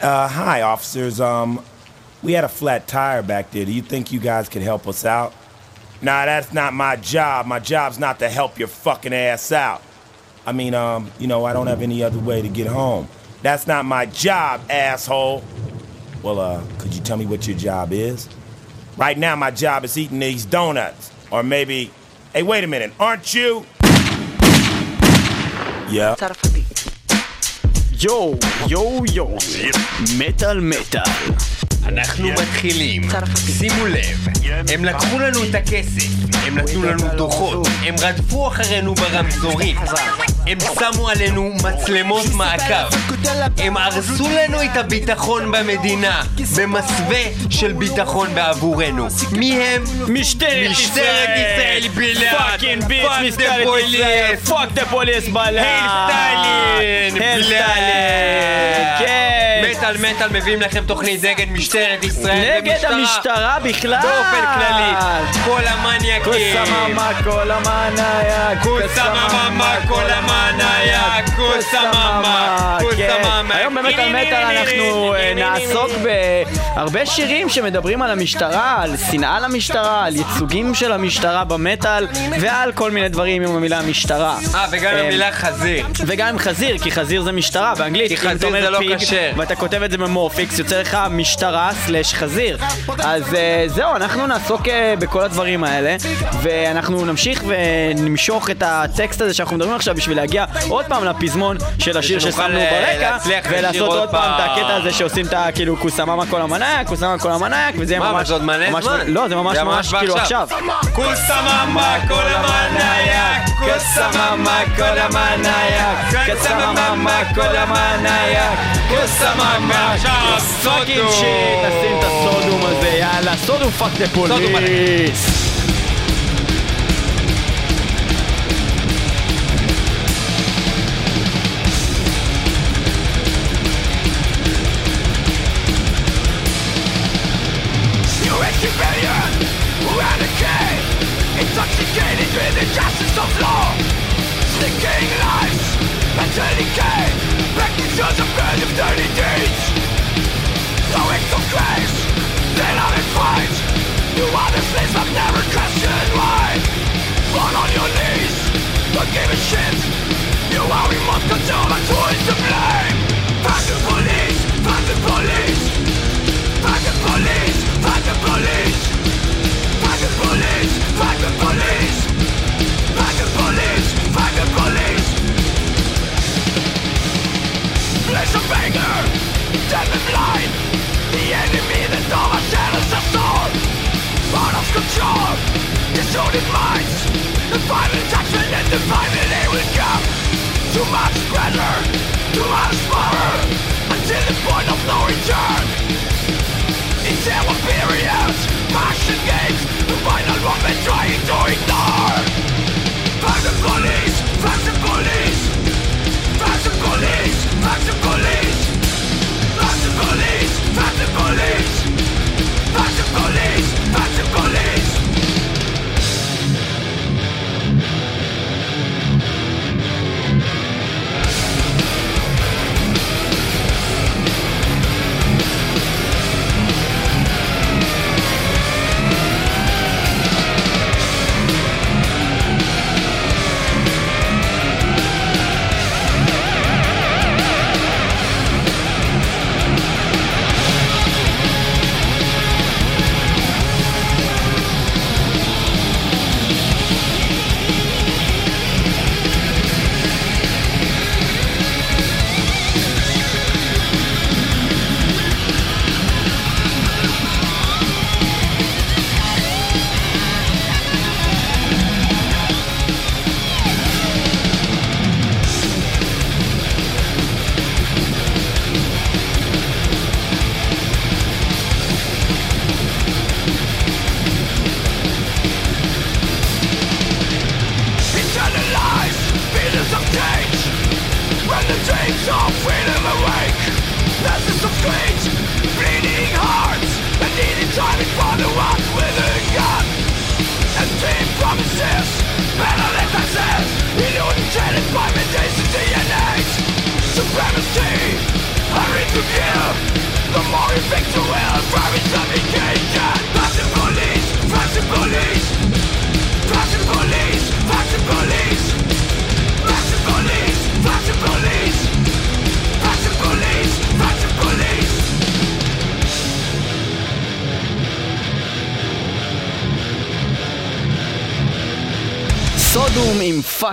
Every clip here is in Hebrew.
Uh, hi, officers. Um, we had a flat tire back there. Do you think you guys could help us out? Nah, that's not my job. My job's not to help your fucking ass out. I mean, um, you know, I don't have any other way to get home. That's not my job, asshole. Well, uh, could you tell me what your job is? Right now, my job is eating these donuts. Or maybe, hey, wait a minute, aren't you? Yeah. יואו, יואו, יואו, מטאל מטאל. אנחנו מתחילים. שימו לב, הם לקחו לנו את הכסף, הם נתנו לנו דוחות, הם רדפו אחרינו ברמזורים, הם שמו עלינו מצלמות מעקב, הם הרסו לנו את הביטחון במדינה, במסווה של ביטחון בעבורנו. מי הם? משטרת משטרת ישראל בלעד! פאקינג ביץ' Fuck the משטרת police. ישראל! פאק דה פוליס בלעד! היי סטלין! היי בלעד. סטלין! כן! מטאל מטאל מביאים לכם תוכנית נגד משטרת ישראל נגד ומשטרה. המשטרה בכלל! באופן כללי, כל המניאקים, כוסממה כל כוסממה כל המניה, כוסממה, כוסממה. כן. היום באמת על מטאל אנחנו אה, נעסוק בהרבה שירים שמדברים על המשטרה, על שנאה למשטרה, על ייצוגים של המשטרה במטאל ועל כל מיני דברים עם המילה משטרה. אה, וגם אה, המילה חזיר. וגם עם חזיר, כי חזיר זה משטרה באנגלית. כי חזיר זה לא כשר. ואתה כותב את זה במורפיקס, יוצא לך משטרה סלש חזיר. אז אה, זהו, אנחנו נעסוק אה, בכל הדברים האלה, ואנחנו נמשיך ונמשוך את הטקסט הזה שאנחנו מדברים עכשיו בשביל להגיע עוד פעם לפזמון של השיר ששמנו אה, ברקע, ולעשות עוד פעם את. הקטע הזה שעושים את הכאילו כוסממה כל המנאייק, כוסממה כל המנאייק, וזה יהיה מה, ממש... זמן. לא, זה ממש ממש כאילו. עכשיו. כוסממה כל המניה, כוסממה כל המניה, כוסממה כל המניה, כוסממה עכשיו פאקינג סודו. שיט, נשים את הסודום הזה, יאללה, סודום פאק דה סודום עליך. פוליס. You rebellion, renegade, intoxicated with the justice of law, sneaking lies, mental decay, pictures of burden of dirty deeds. Slaves I've never questioned why. Fall on your knees, don't give a shit. You are we must control, but who is to blame? Fuck the police, fuck the police. Fuck the police! Fuck the police! Fuck the police! Fuck the police! Fuck the police! Fuck the police! Flesh of anger, dead and blind. The enemy that overshadows us all. Out of control, distorted minds. The final judgment and the final day will come. Too much pressure, too much power, until the point of no return. It's our period, passion games. The final one we're trying to ignore. Fuck the police, fuck the police. Fuck the police, fuck the police. Fuck the police, fuck the police Fuck the police, fuck the police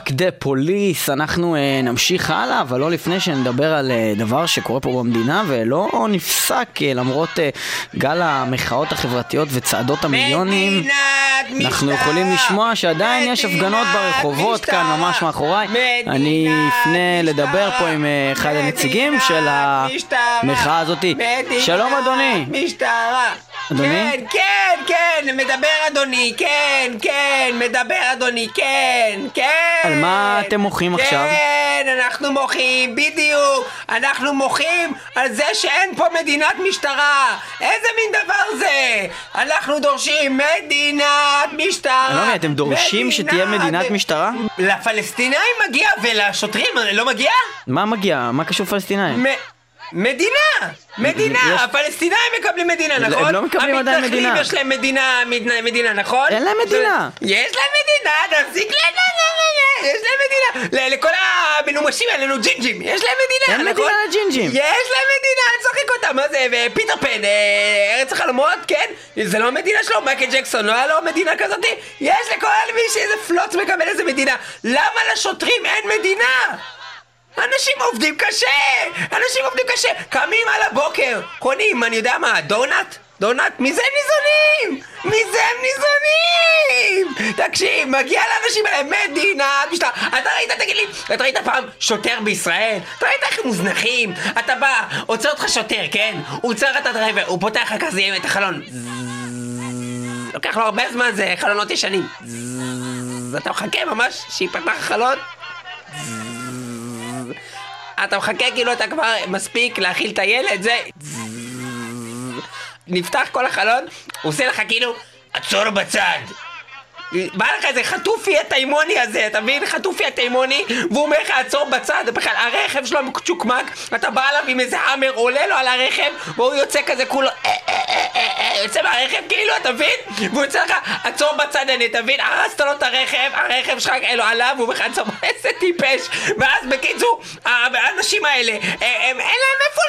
Fuck the police, אנחנו uh, נמשיך הלאה, אבל לא לפני שנדבר על uh, דבר שקורה פה במדינה ולא נפסק uh, למרות uh, גל המחאות החברתיות וצעדות המיליונים. מדינת משטר, אנחנו יכולים לשמוע שעדיין יש הפגנות ברחובות משטר, כאן ממש מאחוריי. אני אפנה משטר, לדבר פה עם אה, אחד הנציגים של המחאה הזאתי. שלום אדוני. משטרה. אדוני? כן, כן, כן, מדבר אדוני, כן, כן, מדבר אדוני, כן, כן. על מה אתם מוחים עכשיו? כן, אנחנו מוחים, בדיוק. אנחנו מוחים על זה שאין פה מדינת משטרה. איזה מין דבר זה? אנחנו דורשים מדינת משטרה. אני לא מבין, אתם דורשים שתהיה מדינת משטרה? לפלסטינאים מגיע ולשוטרים לא מגיע? מה מגיע? מה קשור פלסטינאים? מ- מדינה! מדינה! הפלסטינים מקבלים מדינה, הם נכון? לא מקבלים עדיין מדינה. המתנחלים יש להם מדינה, מדינה, נכון? אין להם מדינה. יש להם מדינה, תפסיק ל... יש להם מדינה! לכל המנומשים האלה, לנו ג'ינג'ים, יש להם מדינה, אין נכון? מדינה לג'ינג'ים. יש להם מדינה, אני צוחק אותם, מה זה? ופיטר פן, אה, ארץ החלומות, כן? זה לא המדינה שלו, מייקל ג'קסון, לא היה לו מדינה כזאת? יש לכל מי שאיזה פלוץ מקבל איזה מדינה. למה לשוטרים אין מדינה? אנשים עובדים קשה! אנשים עובדים קשה! קמים על הבוקר, קונים, אני יודע מה, דונט? דונט? מזה הם ניזונים! מזה הם ניזונים! תקשיב, מגיע לאנשים האלה מדינה, משטרה. אתה ראית, תגיד לי, אתה ראית פעם שוטר בישראל? אתה ראית איך הם מוזנחים? אתה בא, עוצר אותך שוטר, כן? הוא עוצר את הדרייבר, הוא פותח לך כזה את החלון. לוקח לו הרבה זמן, זה חלונות ישנים. אתה מחכה ממש שיפתח החלון? אתה מחכה כאילו אתה כבר מספיק להאכיל את הילד, זה... נפתח כל החלון, הוא עושה לך כאילו, עצור בצד. בא לך איזה חטופי התימוני הזה, אתה מבין? חטופי התימוני, והוא אומר לך עצור בצד, בכלל הרכב שלו מצ'וקמק, אתה בא אליו עם איזה האמר, עולה לו על הרכב, והוא יוצא כזה כולו, אה, אה, אה, יוצא מהרכב כאילו, אתה מבין? והוא יוצא לך, עצור בצד, אני, אתה מבין? הרסת לו את הרכב, הרכב שלך כאילו עליו, והוא לך עצור, איזה טיפש, ואז בקיצור, האנשים האלה, אין להם איפה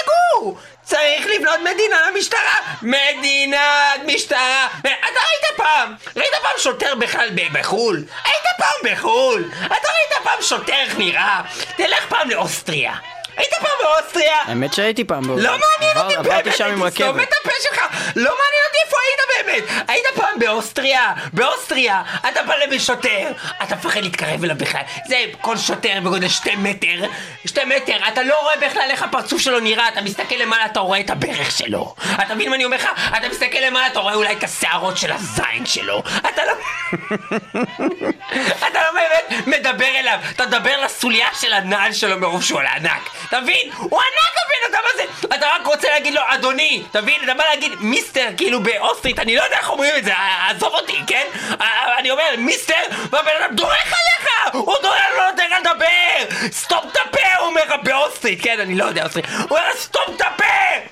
לגור! צריך לבנות מדינה למשטרה! מדינת משטרה! אתה ראית פעם? ראית פעם שוטר בכלל בחו"ל? היית פעם בחו"ל? אתה ראית פעם שוטר איך נראה? תלך פעם לאוסטריה. היית פעם באוסטריה? האמת שהייתי פעם באוסטריה. לא מעניין אותי באמת, עברתי שם עם תסתום. את הפה שלך, לא מעניין אותי איפה היית באמת, היית פעם באוסטריה, באוסטריה, אתה בא לבן שוטר, אתה מפחד להתקרב אליו בכלל, זה כל שוטר בגודל שתי מטר, שתי מטר, אתה לא רואה בכלל איך הפרצוף שלו נראה, אתה מסתכל למעלה, אתה רואה את הברך שלו, אתה מבין מה אני אומר לך? אתה מסתכל למעלה, אתה רואה אולי את השערות של הזין שלו, אתה לא... אתה לא באמת מדבר אליו, אתה מדבר לסוליה של הנעל שלו מרוב שהוא ענק, אתה מבין? הוא ענק הבן אדם הזה! אתה רק רוצה להגיד לו אדוני, אתה מבין? אתה בא להגיד מיסטר, כאילו באוסטרית, אני לא יודע איך אומרים את זה, ע- עזוב אותי, כן? ע- אני אומר מיסטר, והבן אדם דורך עליך! הוא דורך, לא נותן לדבר! סתום את הפה, הוא אומר לך באוסטרית, כן? אני לא יודע אוסטרית. הוא אומר סתום את הפה!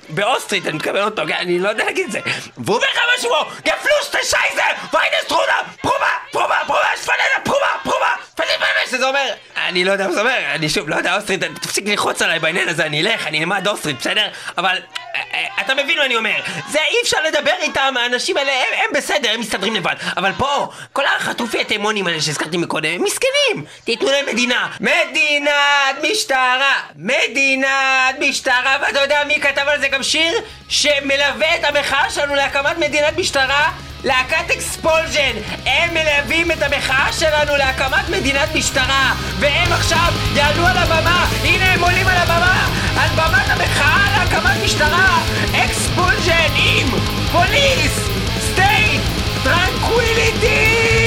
באוסטרית, אני מתכוון אותו, כן? אני לא יודע להגיד את זה. והוא אומר לך משהו כמו, גפלושטה שייזר! ויידסטרודה! פרומה! פרומה! פרומה! שפננה! פרומה! פרומה! פננה! שזה אומר, אני לא יודע מה זה אומר, אני שוב לא יודע אוסטרית, תפסיק ללחוץ עליי בעניין הזה, אני אלך, אני אלמד אוסטרית, בסדר? אבל אה, אה, אתה מבין מה אני אומר, זה אי אפשר לדבר איתם, האנשים האלה הם, הם בסדר, הם מסתדרים לבד, אבל פה, כל החטופי התימונים האלה שהזכרתי מקודם, הם מסכנים, תיתנו להם מדינה, מדינת משטרה, מדינת משטרה, ואתה יודע מי כתב על זה גם שיר שמלווה את המחאה שלנו להקמת מדינת משטרה? להקת Expulsion, הם מלווים את המחאה שלנו להקמת מדינת משטרה. והם עכשיו יעלו על הבמה, הנה הם עולים על הבמה. על במת המחאה להקמת משטרה. Expulsion עם Police State Tranquility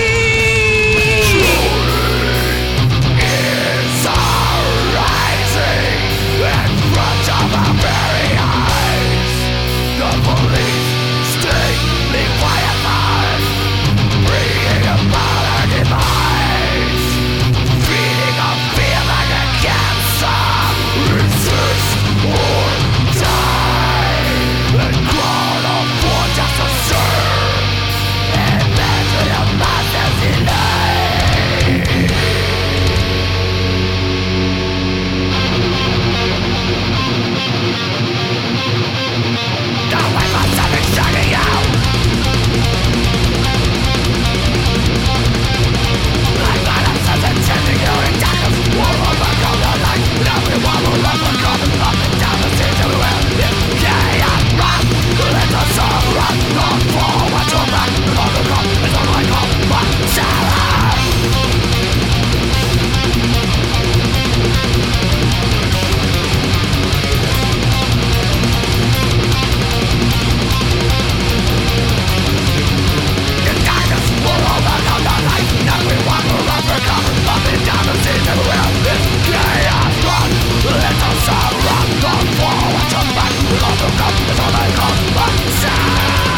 Let us run, don't fall, turn back, it's all I come, but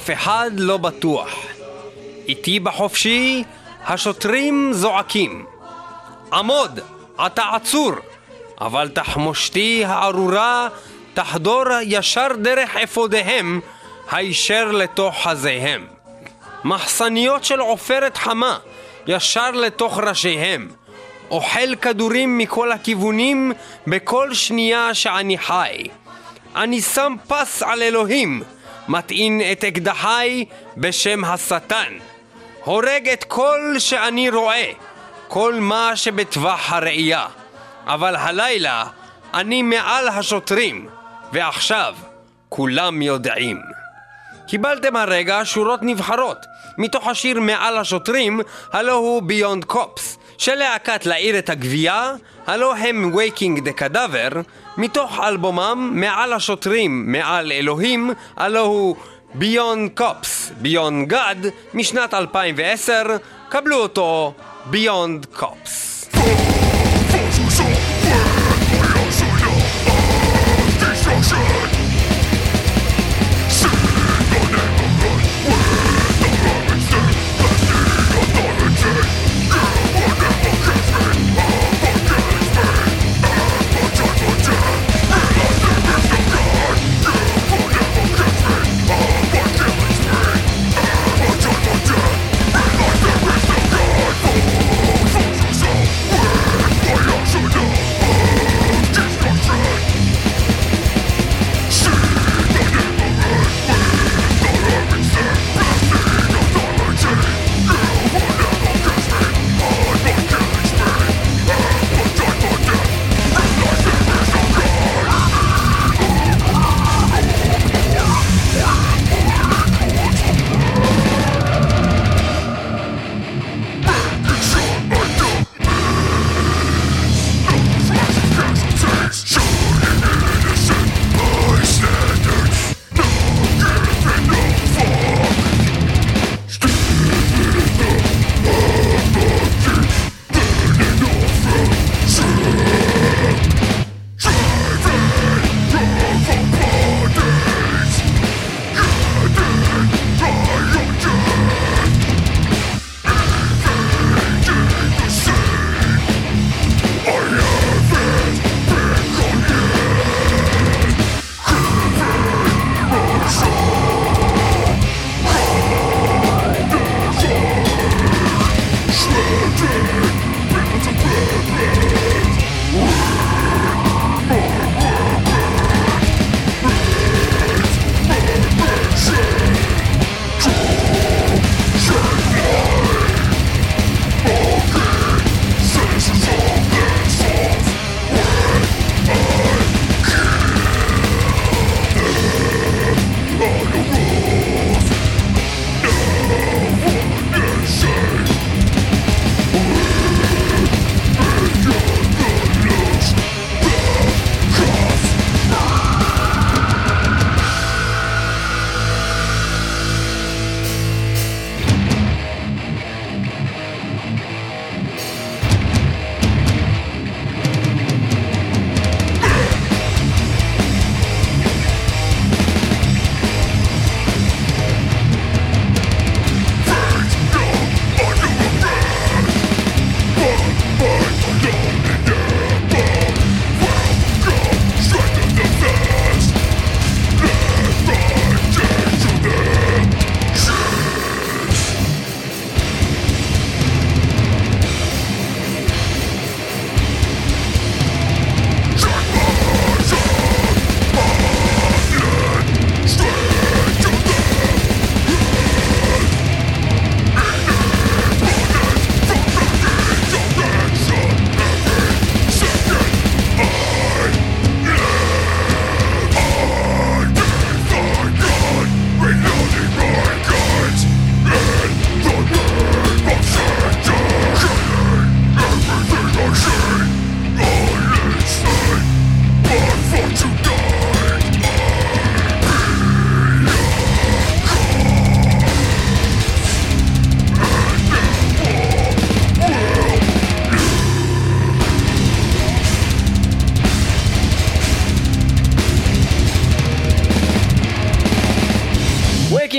אף אחד לא בטוח. איתי בחופשי השוטרים זועקים. עמוד, אתה עצור, אבל תחמושתי הארורה תחדור ישר דרך אפודיהם, הישר לתוך חזיהם. מחסניות של עופרת חמה, ישר לתוך ראשיהם. אוכל כדורים מכל הכיוונים בכל שנייה שאני חי. אני שם פס על אלוהים, מטעין את אקדחי בשם השטן. הורג את כל שאני רואה, כל מה שבטווח הראייה. אבל הלילה אני מעל השוטרים, ועכשיו כולם יודעים. קיבלתם הרגע שורות נבחרות מתוך השיר מעל השוטרים, הלו הוא ביונד קופס, של להקת להעיר את הגבייה, אלו הם Waking the Cadaver, מתוך אלבומם מעל השוטרים, מעל אלוהים, הלו הוא Beyond Cops, Beyond God, משנת 2010, קבלו אותו Beyond Cops.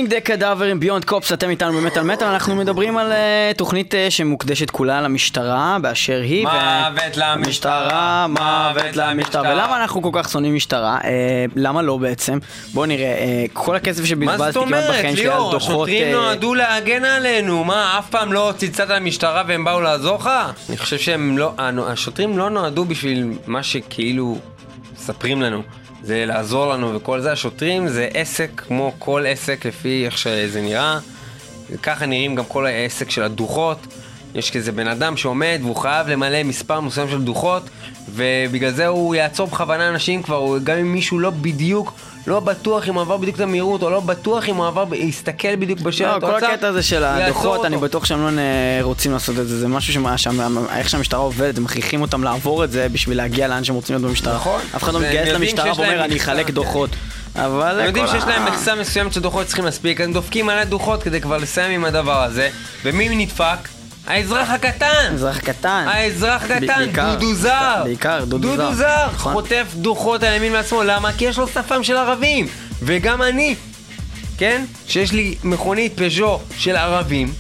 Waking the Cadaver עם Beyond Cops, אתם איתנו במטאל מטאל, אנחנו מדברים על uh, תוכנית uh, שמוקדשת כולה למשטרה באשר היא. מוות למשטרה, מוות למשטרה. ולמה אנחנו כל כך שונאים משטרה? Uh, למה לא בעצם? בואו נראה, כל הכסף מה זאת שבזבזתי כמעט אומרת, בחיים שלי על ליאור? דוחות... השוטרים אה, נועדו להגן עלינו, מה, אף פעם לא צלצלת למשטרה והם באו לעזור לך? אני חושב שהם לא, השוטרים לא נועדו בשביל מה שכאילו מספרים לנו. זה לעזור לנו וכל זה, השוטרים זה עסק כמו כל עסק לפי איך שזה נראה. ככה נראים גם כל העסק של הדוחות. יש כזה בן אדם שעומד והוא חייב למלא מספר מסוים של דוחות ובגלל זה הוא יעצור בכוונה אנשים כבר, גם אם מישהו לא בדיוק, לא בטוח אם הוא עבר בדיוק את המהירות או לא בטוח אם הוא עבר, יסתכל בדיוק בשלט. לא, כל הקטע הזה של הדוחות, אני. בטוח שהם לא רוצים לעשות את זה, זה משהו שמה- שם- איך שהמשטרה עובדת, הם מכריחים אותם לעבור את זה בשביל להגיע לאן שהם רוצים להיות במשטרה. נכון. אף אחד לא מתגייס למשטרה ואומר אני אחלק. דוחות. אבל הם יודעים שיש להם מכסה מסוימת של דוחות שצריכים להספיק, הם דופקים מלא דוחות כדי כבר לסיים עם הדבר הזה. ומי נדפק? האזרח הקטן! אזרח קטן. האזרח הקטן, דודו זר. בעיקר דודו זר. דודו זר. נכון. חוטף דוחות על ימין ועצמו, למה? כי יש לו שפם של ערבים. וגם אני, כן? שיש לי מכונית פז'ו של ערבים,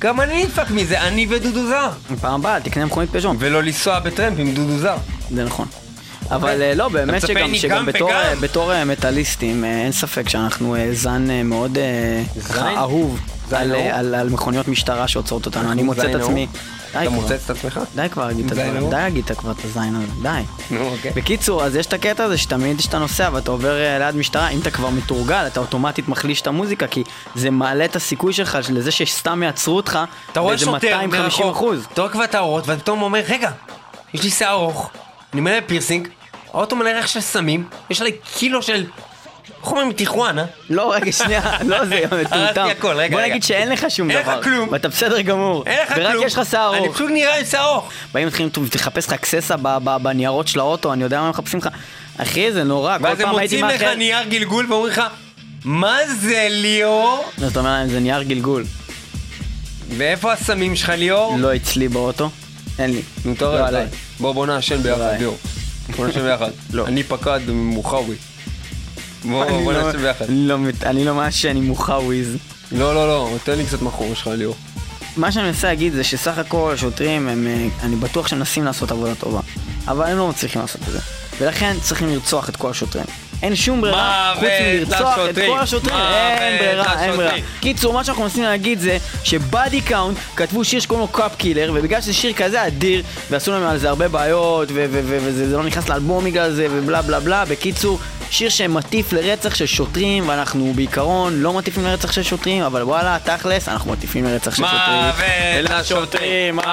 גם אני נדפק מזה, אני ודודו זר. פעם הבאה תקנה מכונית פז'ון. ולא לנסוע בטרמפ עם דודו זר. זה נכון. אבל אה, לא, באמת שגם, שגם גם בתור. אה, בתור אה, מטאליסטים, אין ספק שאנחנו זן מאוד אה? אהוב על? אה, על, על מכוניות משטרה שעוצרות אותנו. אני מוצא את עצמי... אתה. מוצץ את עצמך? די כבר להגיד את זין הדברים, אהוב? די להגיד את כבר את הזין הזה, די. נו, אוקיי. בקיצור, אז יש את הקטע הזה שתמיד כשאתה נוסע ואתה עובר אה, ליד משטרה, אם אתה כבר מתורגל, אתה אוטומטית מחליש את המוזיקה, כי זה מעלה את הסיכוי שלך לזה שסתם יעצרו אותך אתה רואה שוטר 250 מרחוק. אתה רואה כבר את האורות, ואתה פתאום אומר, רגע, יש לי שיער ארוך, אני מלא פירסינג, האוטו מלא ריח של סמים, יש עלי קילו של... איך אומרים טיחואנה? לא, רגע, שנייה, לא זה מטומטם. הכל, רגע, בוא. נגיד שאין לך שום אין לך דבר. כלום. ואתה בסדר גמור. אין לך כלום. ורק יש לך שיער אני ארוך. פשוט נראה עם שיער ארוך. באים מתחילים לחפש לך אקססה בניירות של האוטו, אני יודע מה הם מחפשים לך. אחי, זה נורא, כל ואז הם פעם הייתי מוצאים לך מאחר. נייר גלגול ואומרים לך, מה זה ליאור? אז אתה אומר להם, זה נייר גלגול. ואיפה הסמים שלך ליאור? לא אצלי באוטו. אין לי. נו, אתה לא עליי. בוא בוא נעשן ביחד. ליאור. בוא נעשן ביחד. לא. אני פקד ממוחאווי. בוא לא- נעשן ביחד. אני לא לא מעשן עם מוחאוויז. לא לא לא, תן לי קצת מהחור שלך ליאור. מה שאני מנסה להגיד זה שסך הכל השוטרים הם, אה, אני בטוח שהם מנסים לעשות עבודה טובה, אבל הם לא מצליחים לעשות את זה. ולכן צריכים לרצוח את כל השוטרים. אין שום ברירה חוץ מלרצוח את. כל השוטרים, מוות אין ברירה, אין ברירה. קיצור, מה שאנחנו מנסים להגיד זה ש Body Count כתבו שיר שקוראים לו Cop Killer, ובגלל שזה שיר כזה אדיר, ועשו להם על זה הרבה בעיות, וזה זה לא נכנס לאלבום בגלל זה, ובלה בלה בלה, בקיצור, שיר שמטיף לרצח של שוטרים, ואנחנו בעיקרון לא מטיפים לרצח של שוטרים, אבל וואלה, תכלס, אנחנו מטיפים לרצח של שוטרים. מוות לשוטרים, מוות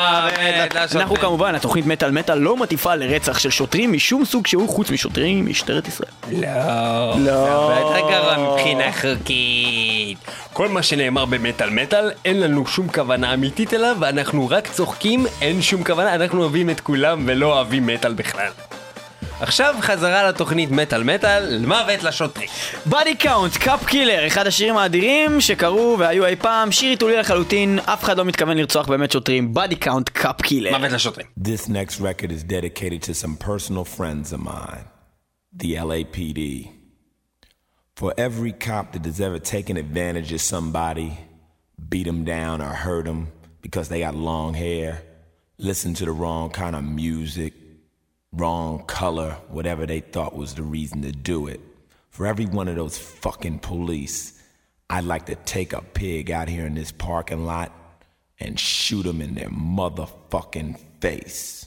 לשוטרים. אנחנו כמובן, התוכנית מטאל מטאל לא מטיפה לרצח של שוטרים משום סוג שהוא חוץ משוטרים משטרת ישראל. לא. לא. לא. זה הרבה יותר גרוע מבחינה חוקית. כל מה שנאמר במטאל מטאל, אין לנו שום כוונה אמיתית אליו, ואנחנו רק צוחקים, אין שום כוונה, אנחנו אוהבים את כולם ולא אוהבים מטאל בכלל. עכשיו חזרה לתוכנית מטאל מטאל, למוות לשוטרים. Body Count, Cop Killer, אחד השירים האדירים שקרו והיו אי פעם, שיר היתולי לחלוטין, אף אחד לא מתכוון לרצוח באמת שוטרים, Body Count, Cop Killer. מוות לשוטרים. This next record is dedicated to some personal friends of mine. the LAPD. For every cop that has ever taken advantage of somebody, beat them down or hurt them because they got long hair, listen to the wrong kind of music, wrong color, whatever they thought was the reason to do it. For every one of those fucking police, I'd like to take a pig out here in this parking lot and shoot them in their motherfucking face.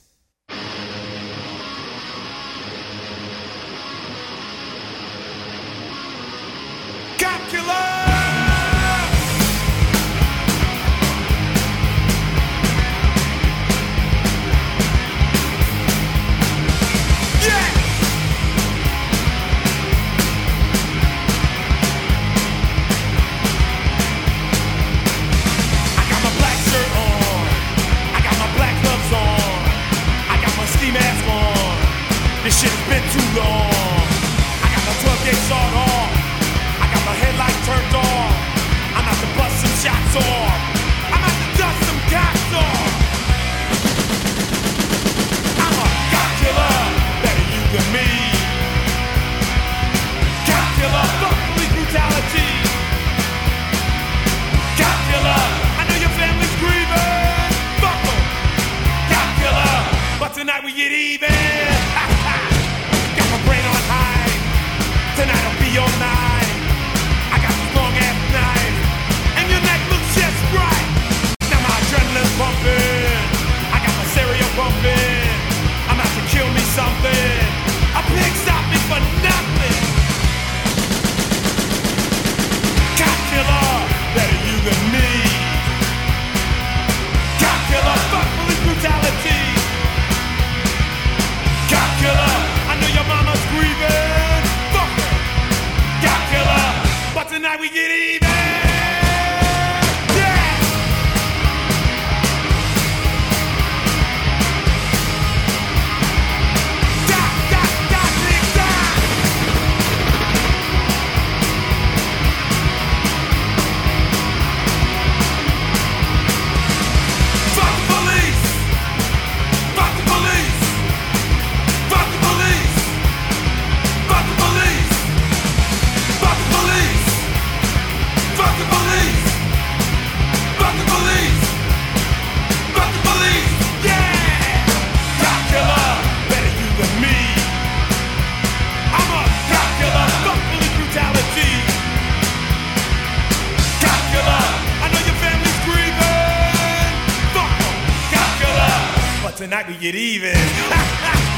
tonight we get even.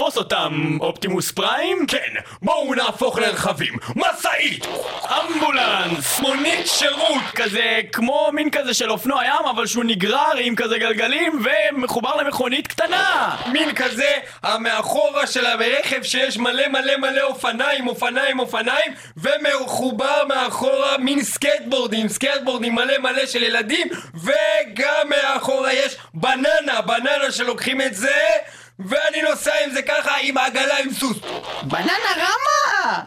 לתפוס אותם, Optimus Prime? כן, בואו נהפוך לרכבים, משאית! אמבולנס! מונית שירות! כזה כמו מין כזה של אופנוע ים, אבל שהוא נגרר עם כזה גלגלים ומחובר למכונית קטנה! מין כזה, המאחורה של הרכב שיש מלא מלא מלא אופניים, אופניים, אופניים, ומחובר מאחורה מין סקייטבורדים, סקייטבורדים מלא מלא של ילדים, וגם מאחורה יש בננה, בננה שלוקחים את זה, ואני נוסע עם זה ככה עם העגלה עם סוס. בננה רמה!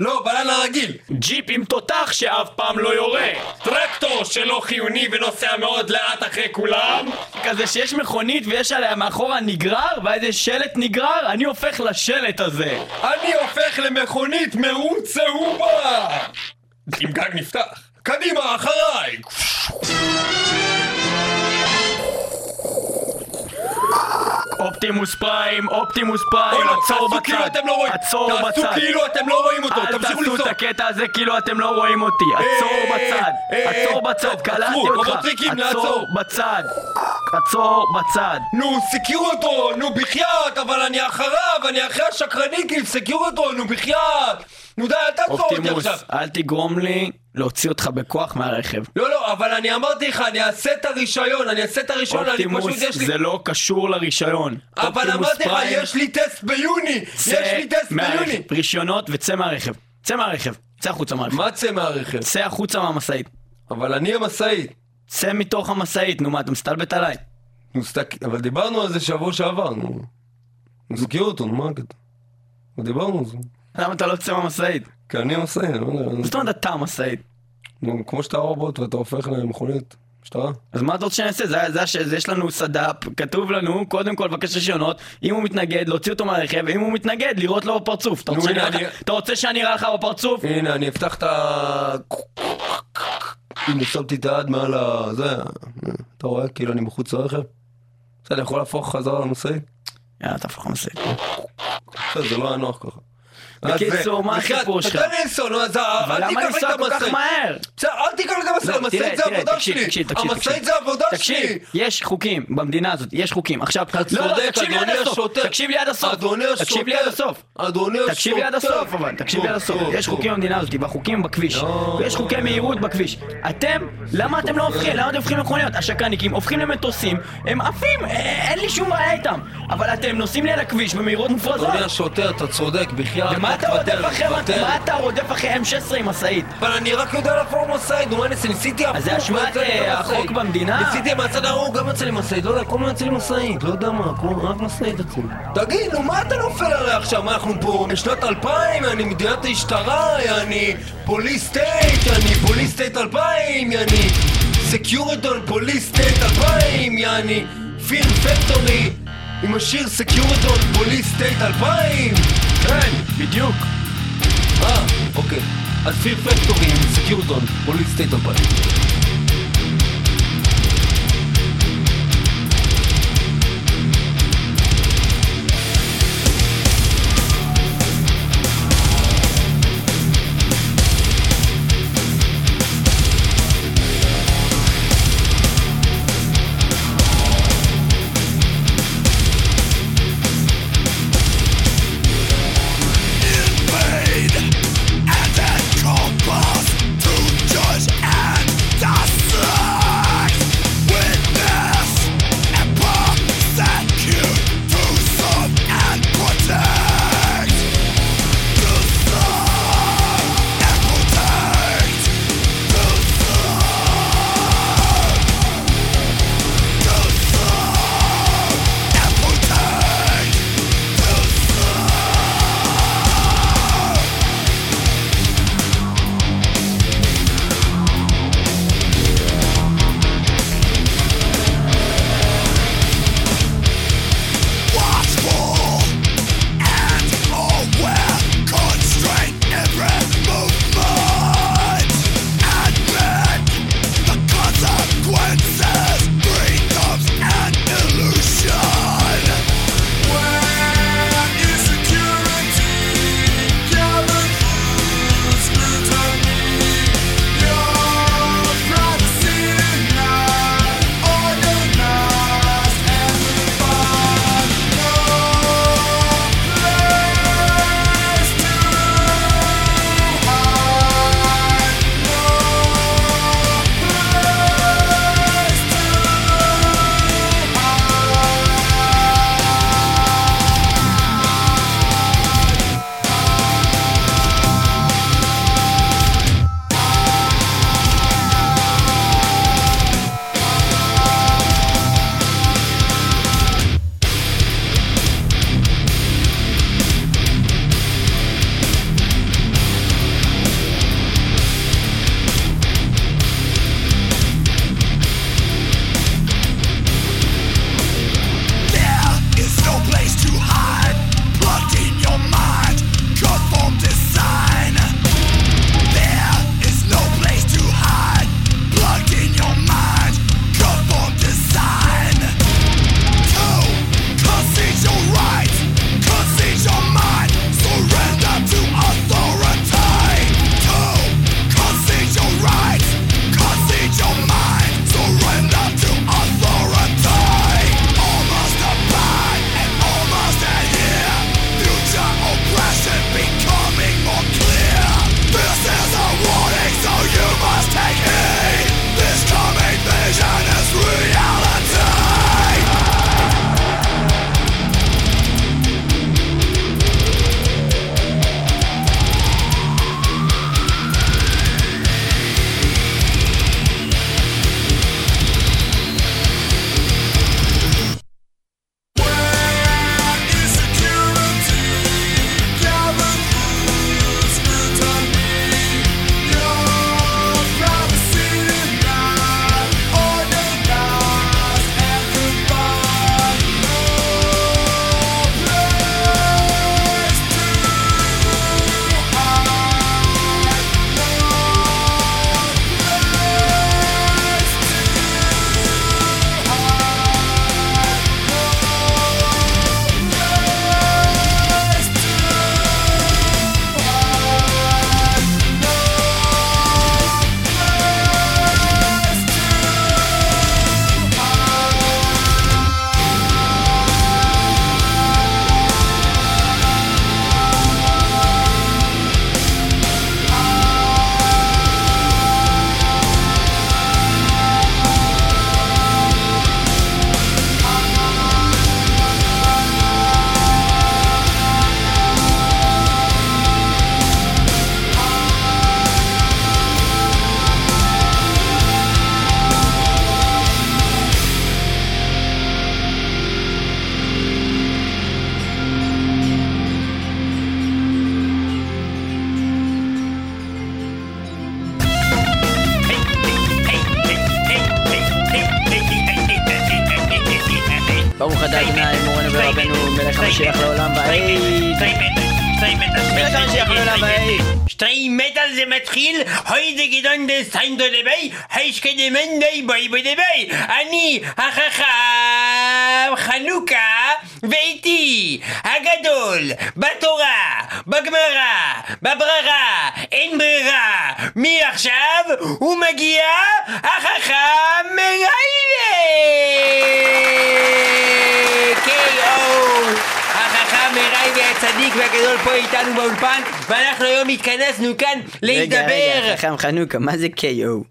לא, בננה רגיל. ג'יפ עם תותח שאף פעם לא יורה! טרקטור שלא חיוני ונוסע מאוד לאט אחרי כולם. כזה שיש מכונית ויש עליה מאחורה נגרר, ואז יש שלט נגרר, אני הופך לשלט הזה! אני הופך למכונית מאוד צהובה! עם גג נפתח. קדימה, אחריי! אופטימוס פריים, אופטימוס פריים, לא, עצור תעשו כאילו בצד! אתם לא רואים! עצור תעשו בצד! כאילו אתם לא רואים אותו! אל תמשיכו תעשו לנסוע! את הקטע הזה כאילו אתם לא רואים אותי! עצור אה, בצד! אה, עצור בצד! טוב, קלטתי עצרו, אותך! רובוטריקים, עצור. בצד! עצור בצד! נו, סקירו אותו! נו, בחייאת! אבל אני אחריו! אני אחרי השקרניקים! סקירו אותו! נו, בחייאת! נו די, אל תעצור אותי אופטימוס, עכשיו! אל תגרום לי להוציא אותך בכוח מהרכב. לא, לא, אבל אני אמרתי לך, אני אעשה את הרישיון, אני אעשה את הרישיון, אני אופטימוס, פשוט יש לי... זה לא קשור לרישיון. אבל אופטימוס אמרתי לך, יש לי טסט ביוני! יש צא לי טסט. ביוני! רישיונות וצא מהרכב. צא מהרכב. צא החוצה מהרכב. מה צא מהרכב? צא החוצה מהמשאית. אבל אני המשאית. צא מתוך המשאית, נו מה, אתה מסתלבט עליי? נו, סתק... אבל דיברנו על זה שבוע שעבר, נו. סגרו אותו, נו, מה הקטע? דיברנו על זה. למה אתה לא יוצא מהמשאית? כי אני המשאית, אני לא יודע. זאת אומרת אתה המשאית. נו, כמו שאתה רובוט ואתה הופך למכונית משטרה. אז מה אתה רוצה שאני אעשה? זה, זה, זה, זה, יש לנו סד"פ, כתוב לנו, קודם כל לבקש רישיונות, אם הוא מתנגד, להוציא אותו מהרכב, אם הוא מתנגד, לירות לו בפרצוף. אתה רוצה, שאני הנה, אראה לך- אני- אתה רוצה שאני אראה לך בפרצוף? הנה, אני אפתח את ה... הנה, שמתי את היד מעל ה... זה... אתה רואה? כאילו אני מחוץ לרכב? בסדר, יכול להפוך חזרה למשאית? יאללה, תהפוך למשאית. זה לא היה נוח ככה. בקיצור, מה הסיפור שלך? תן לי לנסוע, נו, אז אבל אל למה תיקח לי לנסוע את כל כך המשאית. מהר? בסדר, אל תיקח לי את המשאית, לא, המשאית זה תקשיב, שלי. המשאית. זה תקשיב, שלי. יש חוקים במדינה הזאת, יש חוקים. עכשיו, אתה לא, לא, צודק, תקשיב לי עד אדוני הסוף, השוטר. תקשיב לי עד הסוף, אדוני תקשיב לי השוטר. עד הסוף. אדוני השוטר. תקשיב לי עד הסוף אבל, תקשיב לי עד הסוף, יש. חוקים במדינה הזאת, והחוקים בכביש. ויש חוקי מהירות בכביש. אתם, למה אתם לא הופכים, למה אתם הופכים למכוניות? השקרניקים הופכים למטוסים, הם עפים, אה, אין לי שום בעיה איתם. אבל אתם נוסעים לי על הכביש במהירות מופרזות. אדוני השוטר, אתה צודק, בחייאת. ומה אתה רודף אחרי. מה אתה רודף אחרי M16 עם משאית? אבל אני רק יודע להפוך משאית, נו מה אעשה? ניסיתי הפוך. אז זה אשמת, אה, החוק. במדינה? ניסיתי מהצד ההוא, גם יצא לי משאית, לא יודע, כל הזמן יצא לי משאית, לא יודע מה, רק משאית יצא לי. תגיד, נו מה אתה נופל עליי עכשיו? מה אנחנו פה בשנת 2000? אני מדינת המשטרה, אני police state, אני police state 2000, אני Securitron Police State 2000, אני Fear Factory עם השיר Securitron Police State 2000 כן, בדיוק. אה, אוקיי. אז Fear Factory עם Securitron Police State 2000 בסטיין דולבי, הישקדמן נייבוי בדבי, אני החכם חנוכה ואיתי הגדול בתורה, בגמרא, בבררה, אין ברירה, מי עכשיו? הוא מגיע החכם מריילה! הצדיק והגדול פה איתנו באולפן, ואנחנו היום התכנסנו כאן רגע, רגע, להידבר. חכם חנוכה, מה זה KO?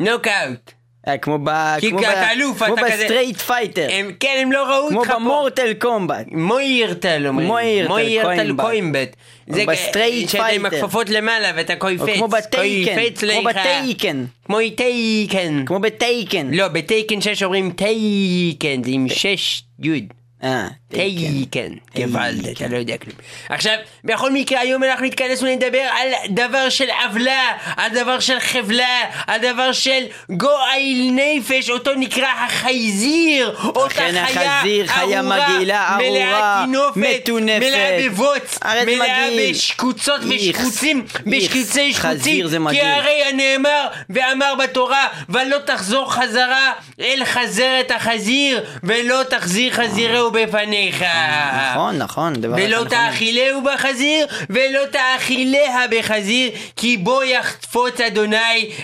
נוקאוט. אה, כמו ב... כי כמו אתה אלוף, כמו אתה כזה- בסטרייט פייטר. הם, כן, הם לא ראו כמו אותך פה. במורטל קומבט. מוירטל אומרים. מוירטל קוימבט. זה בסטרייט שאתה עם פייטר. הכפפות למעלה ואתה קויפץ. כמו בטייקן. כמו. בטייקן. כמו טייקן. כמו בטייקן. לא, בטייקן 6 אומרים טייקן, זה עם 6 יוד. אה, טייקן, גוואלד, אתה לא יודע כלום. עכשיו, בכל מקרה, היום אנחנו התכנסנו לדבר על דבר של עוולה, על דבר של חבלה, על דבר של גועל נפש, אותו נקרא החייזיר, אותה חיה החזיר, חיה מגעילה, ארורה, מטונפת. מלאה בבוץ, מלאה. בשקוצות ושקוצים, חזיר שקוצים, כי. הרי הנאמר ואמר בתורה, ולא תחזור חזרה אל חזרת החזיר, ולא תחזיר חזירהו בפניך. נכון, נכון, ולא נכון. תאכילהו בחזיר, ולא תאכיליה בחזיר, כי בו יחפוץ אדוני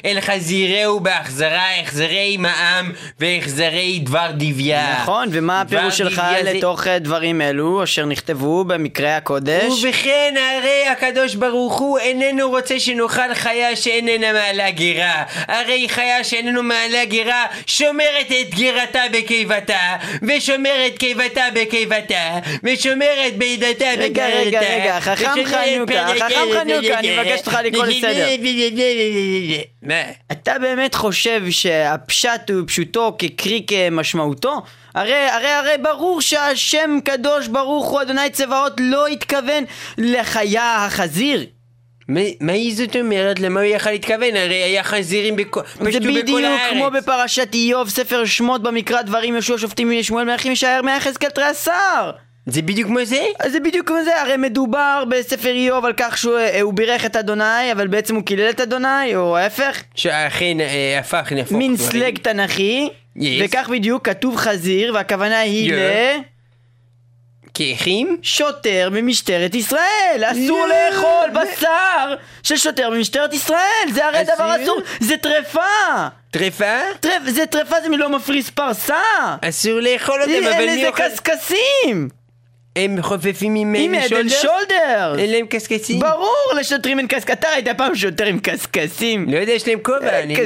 אל חזירהו בהחזרה, החזרי מע"מ והחזרי דבר דביה. נכון, ומה הפירוש שלך דביה זה- לתוך אה, דברים אלו אשר נכתבו במקרא הקודש? ובכן הרי הקדוש ברוך הוא איננו רוצה שנאכל חיה שאיננה מעלה גרה הרי חיה שאיננו מעלה גרה שומרת את גרתה בקיבתה ושומרת קיבתה בקיבתה ושומרת בעדתה רגע, בגרתה רגע, רגע, חכם חנוכה, חכם חנוכה, אני מבקש אותך לקרוא לסדר. מה? אתה באמת חושב שהפשט הוא פשוטו כקרי כמשמעותו? הרי, הרי, הרי ברור שהשם קדוש ברוך הוא אדוני צבאות לא התכוון לחיה החזיר. היא זאת אומרת? למה הוא יכל להתכוון? הרי היה חזירים בכ- פשטו זה בכל בדיוק הארץ כמו בפרשת איוב, ספר שמות במקרא דברים יהושע שופטים שמואל מלכים ישער מהיחזקאל תריסר. זה בדיוק כמו זה? זה בדיוק כמו זה, הרי מדובר בספר איוב על כך שהוא אה, בירך את אדוני, אבל בעצם הוא קילל את אדוני, או ההפך, שאכן אה, הפך נהפוך מין. סלג תנכי, Yes. וכך בדיוק כתוב חזיר, והכוונה היא Yeah. ל... כאחים? שוטר במשטרת ישראל, אסור לא, לאכול זה- בשר של שוטר במשטרת ישראל, זה הרי? דבר אסור, זה טרפה, טרפה? טרפ, זה טרפה זה מלא מפריס פרסה, אסור לאכול אותם, אבל מי אוכל? קשקשים, הם חופפים עם עם עדן שולדר? אין להם קשקשים? ברור לשוטרים אין קשקש, אתה ראית פעם שוטר עם קשקשים, לא יודע, יש להם כובע, אני...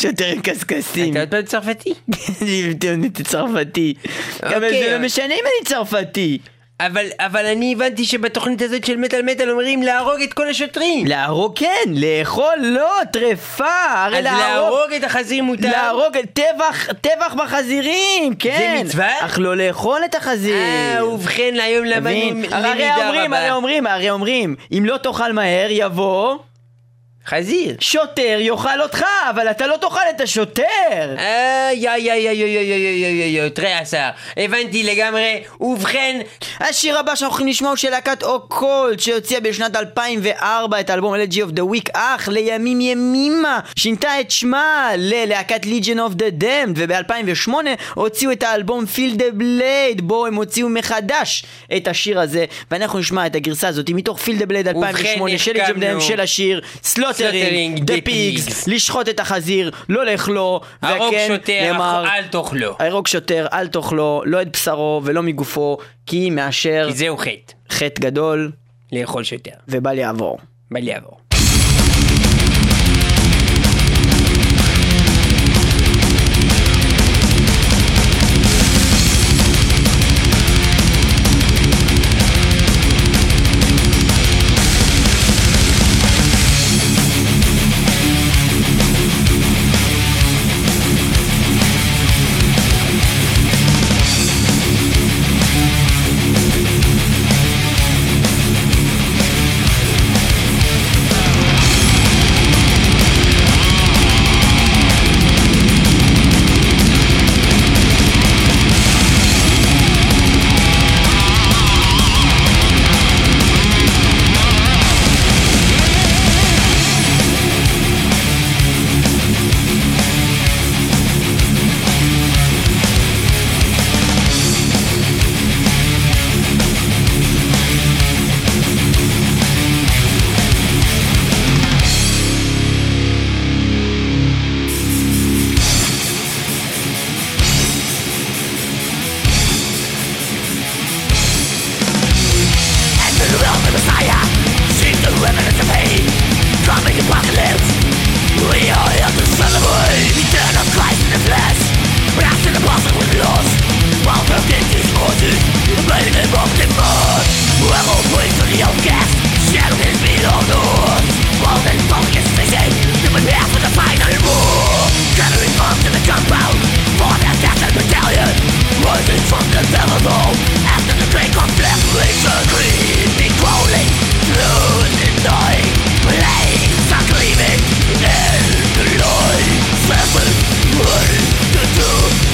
שוטר עם קשקשים, אתה עוד פעם צרפתי? אני טיעונית צרפתי, אבל אוקיי, זה לא משנה אם אני צרפתי, אבל, אבל אני הבנתי שבתוכנית הזאת של מטאל מטאל אומרים להרוג את כל השוטרים. להרוג כן, לאכול לא, טרפה, הרי אז להרוג את החזיר מותר? להרוג, טבח, טבח בחזירים, כן. מצווה? אך לא לאכול את החזיר. אה, ובכן, היום למדנו מבין? הרי למידה אומרים, הרי רבה. אומרים, הרי אומרים, אם לא תאכל מהר, יבוא חזיר. שוטר יאכל אותך, אבל אתה לא תאכל את השוטר. איי, איי, איי, איי, איי, איי, איי, איי, איי, איי, תראה השר, הבנתי לגמרי, ובכן, השיר הבא שאנחנו הולכים לשמוע הוא של להקת אוקולט שהוציאה בשנת 2004 את האלבום LG of the Week אך לימים ימימה שינתה את שמה ללהקת Legion of the Damned וב-2008 הוציאו את האלבום Feel the Blade בו הם הוציאו מחדש את השיר הזה ואנחנו נשמע את הגרסה הזאת מתוך Feel the Blade 2008 של Legion of the. Damned של השיר Slaughtering The Pigs Pigs. לשחוט את החזיר לא לאכלו הרוג שוטר, נאמר, אל תאכלו. ההרוג שוטר, אל תאכלו, לא את בשרו ולא מגופו, כי מאשר כי זהו חטא, חטא גדול לאכול שוטר. ובל יעבור. בל יעבור. Perhaps in the past I While broken discourses Blade and broken mud Level place to the outcast Shadow is beyond the woods World and public is facing Human path with a final war Gathering arms in the compound For that death battalion Rising from the devil's hole After the great conflict Laser creep me crawling Through the Blades are gleaming In the light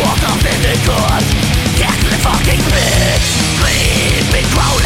Walk off in the court. Get the fucking bitch. We've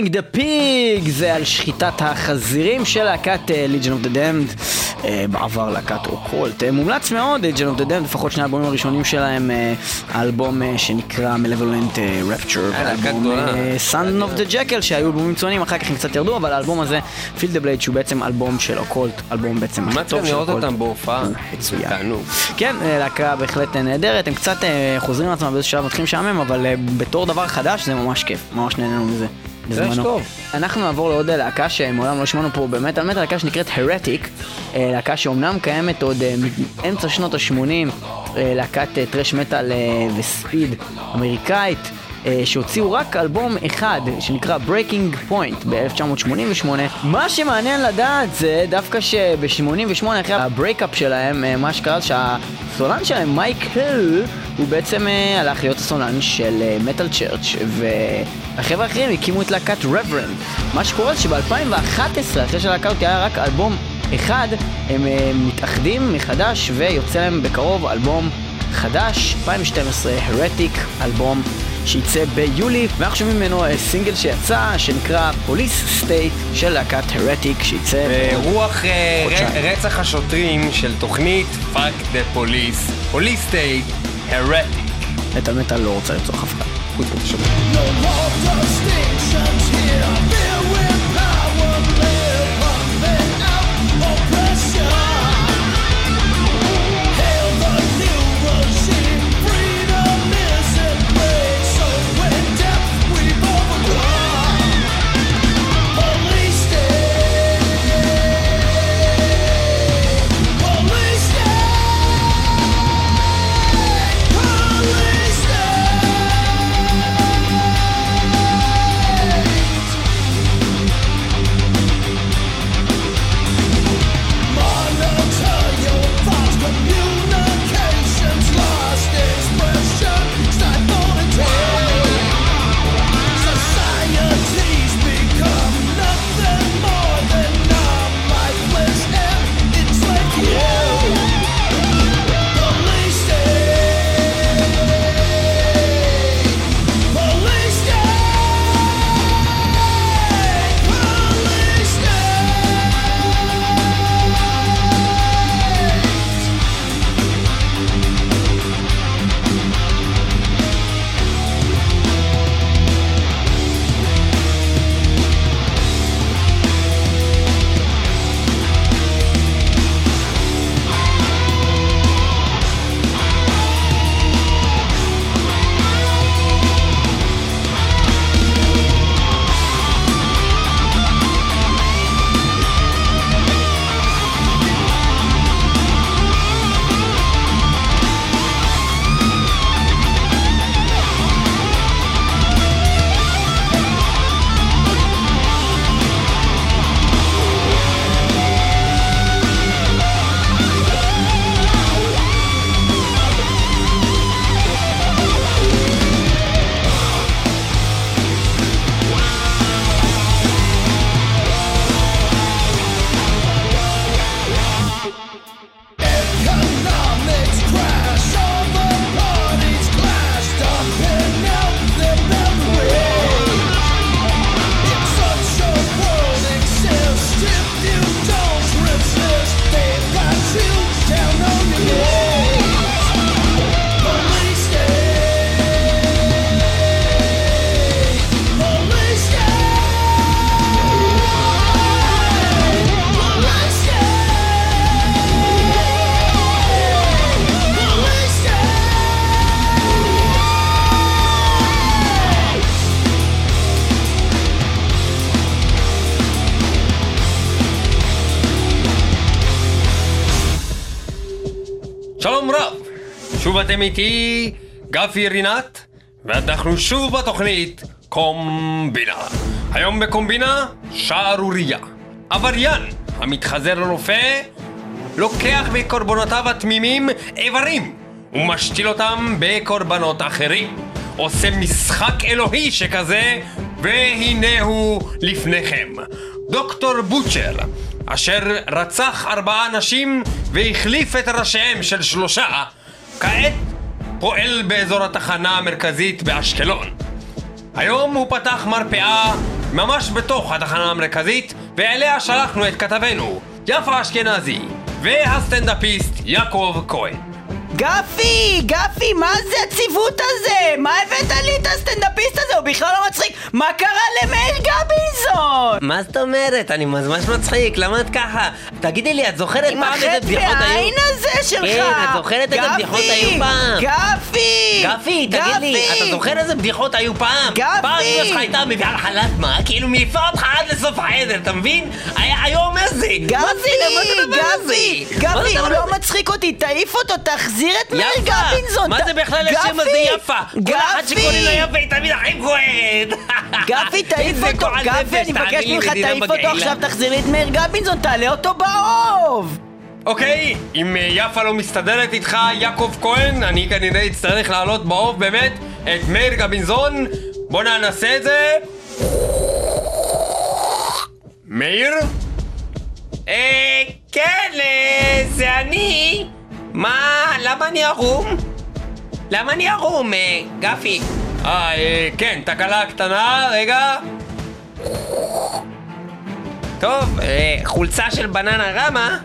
Slaughtering the Pig זה על שחיטת החזירים של להקת Legion of the Damned בעבר להקת Occult אה, מומלץ מאוד Legion of the Damned לפחות שני האלבומים הראשונים שלהם אה, האלבום אה, שנקרא Rapture להקה גדולה. Sons of the Jackal שהיו אלבומים מצוינים אחר כך הם קצת ירדו אבל האלבום הזה Feel the Blade שהוא בעצם אלבום של Occult אלבום בעצם הכי טוב של לראות Occult. אותם בהופעה. מצוין. כן, אה, להקה בהחלט אה, נהדרת, הם קצת אה, חוזרים על עצמם באיזשהו שלב מתחילים לשעמם, אבל אה, בתור דבר חדש זה ממש כיף, ממש נהנינו מזה. בזמנו. טוב. אנחנו נעבור לעוד אה, להקה שמעולם לא שמענו פה במטאל מטאל, להקה שנקראת Heretic, להקה שאומנם קיימת עוד אה, מאמצע שנות ה-80, להקת אה, thrash metal אה, ו speed אמריקאית. אה, שהוציאו רק אלבום אחד שנקרא Breaking Point ב-1988. מה שמעניין לדעת זה דווקא שב-88 אחרי ה break-up שלהם, אה, מה שקרה זה שהסולן שלהם, מייק האו, הוא בעצם אה, הלך להיות הסולן של Metal Church והחבר'ה האחרים הקימו את להקת Reverend. מה שקורה זה שב-2011, אחרי שהלהקה הזאת היה רק אלבום אחד, הם מתאחדים מחדש ויוצא להם בקרוב אלבום חדש, 2012, Heretic, אלבום שייצא ביולי, ואנחנו שומעים ממנו סינגל שיצא, שנקרא Police State של להקת Heretic, שייצא... ברוח רצח השוטרים של תוכנית Fuck the Police, Police State, Heretic. מטאל מטאל לא רוצה לרצוח אף אחד. חוץ מזה come. שוב אתם איתי, גפי רינת, ואנחנו שוב בתוכנית קומבינה. היום בקומבינה, שערורייה. עבריין המתחזר לרופא, לוקח מקורבנותיו התמימים איברים ומשתיל אותם בקורבנות אחרים. עושה משחק אלוהי שכזה, והנה הוא לפניכם. דוקטור בוטשר, אשר רצח ארבעה אנשים והחליף את ראשיהם של שלושה, כעת פועל באזור התחנה המרכזית באשקלון. היום הוא פתח מרפאה ממש בתוך התחנה המרכזית, ואליה שלחנו את כתבנו, יפה אשכנזי, והסטנדאפיסט יעקב כהן. גפי! גפי, מה זה הציוות הזה? מה הבאת לי את הסטנדאפיסט הזה? הוא בכלל לא מצחיק! מה קרה למאיר גביזון? מה זאת אומרת? אני ממש מצחיק, למה את ככה? תגידי לי, את זוכרת עם פעם איזה החטא בדיחות היו? בעין הזה שלך! כן, את זוכרת איזה בדיחות היו פעם? גפי! גפי, תגיד לי, אתה זוכר איזה בדיחות היו פעם? גפי! פעם אמא שלך הייתה מביאה לך לטמה, כאילו מעיפה אותך עד לסוף החדר, אתה מבין? היה היום איזה? גפי! גפי! גפי, הוא לא? מצחיק אותי, תעיף אותו, תחזיר את מאיר יפה! גביזון! מה זה בכלל השם! הזה יפה? כל אחד גפי! שקוראים לו יפה היא תמיד הכי כהן! גפי, תעיף אותו, גפי, אני מבקש ממך, תעיף אותו. עכשיו, תחזיר לי את מאיר גביזון, תעלה אותו באוב! אוקיי, אם אה, יפה לא מסתדרת איתך, יעקב כהן, אני כנראה אצטרך להעלות באוב באמת את מאיר גבינזון. בוא ננסה את זה. מאיר? אה, כן, אה, זה אני. מה, למה אני ערום? למה אני ערום, אה, גפי? אה, אה, כן, תקלה קטנה, רגע. טוב, אה, חולצה של בננה רמה.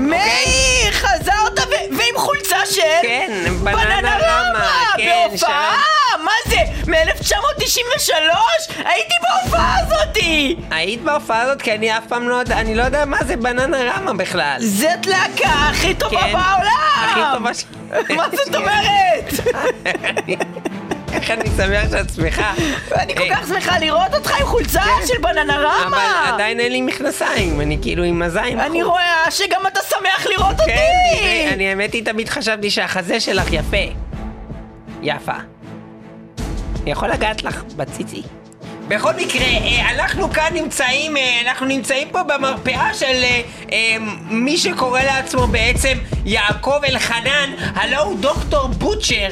מאיר, חזרת ו- ועם חולצה של... כן, בננה רמה, כן, בהופעה! מה זה? מ-1993? הייתי בהופעה הזאתי! היית בהופעה הזאת? כי אני אף פעם לא יודע, אני לא יודע מה זה בננה רמה בכלל. זאת להקה הכי טובה כן, בעולם! הכי טובה ש... מה זאת אומרת? איך אני שמח שאת שמחה. אני כל כך שמחה לראות אותך עם חולצה של בננה רמה! אבל עדיין אין לי מכנסיים, אני כאילו עם הזין. אני. רואה שגם אתה שמח לראות כן, אותי! אני האמת היא תמיד חשבתי שהחזה שלך יפה. יפה. אני יכול לגעת לך בציצי? בכל מקרה, אה, אנחנו כאן נמצאים, אה, אנחנו נמצאים פה במרפאה של אה, מי שקורא לעצמו בעצם יעקב אלחנן, הלו הוא דוקטור בוטשר,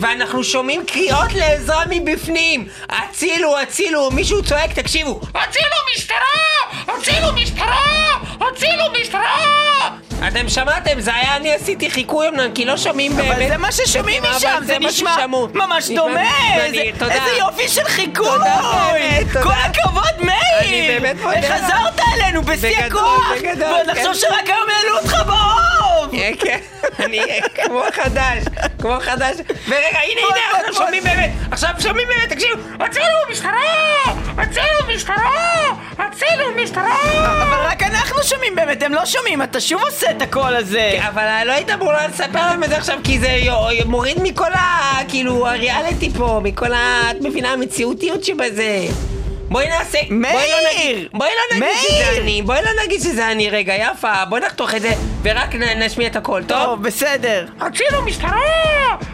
ואנחנו שומעים קריאות לעזרה מבפנים. הצילו, הצילו, מישהו צועק, תקשיבו. הצילו משטרה! הצילו משטרה! הצילו משטרה! אתם שמעתם, זה היה אני עשיתי חיקוי אמנם, כי לא שומעים באמת. אבל זה מה ששומעים משם, זה נשמע. ממש דומה! איזה- יופי של חיקוי! תודה, באמת, תודה. כל הכבוד, מאיר! אני באמת מודה. חזרת אלינו בשיא הכוח! ועוד כן. לחשוב שרק היום העלו אותך באוב! כן, אני כמו חדש, כמו חדש. ורגע, הנה, הנה, עכשיו. שומעים באמת, עכשיו שומעים באמת, תקשיבו. הצילו משטרה! הצילו משטרה! הצילו משטרה! אבל רק אנחנו שומעים באמת, הם לא שומעים, אתה שוב עושה את הקול הזה! אבל לא היית אמור לספר להם את זה עכשיו, כי זה מוריד מכל ה... כאילו, הריאליטי פה, מכל ה... את מבינה, המציאותיות שבזה. בואי נעשה... מאיר! בואי לא נגיד, בואי לא נגיד שזה מאיר! אני, בואי לא נגיד שזה אני רגע, יפה, בואי נחתוך את זה, ורק נשמיע את הקול, טוב? טוב, בסדר. הצילו משטרה!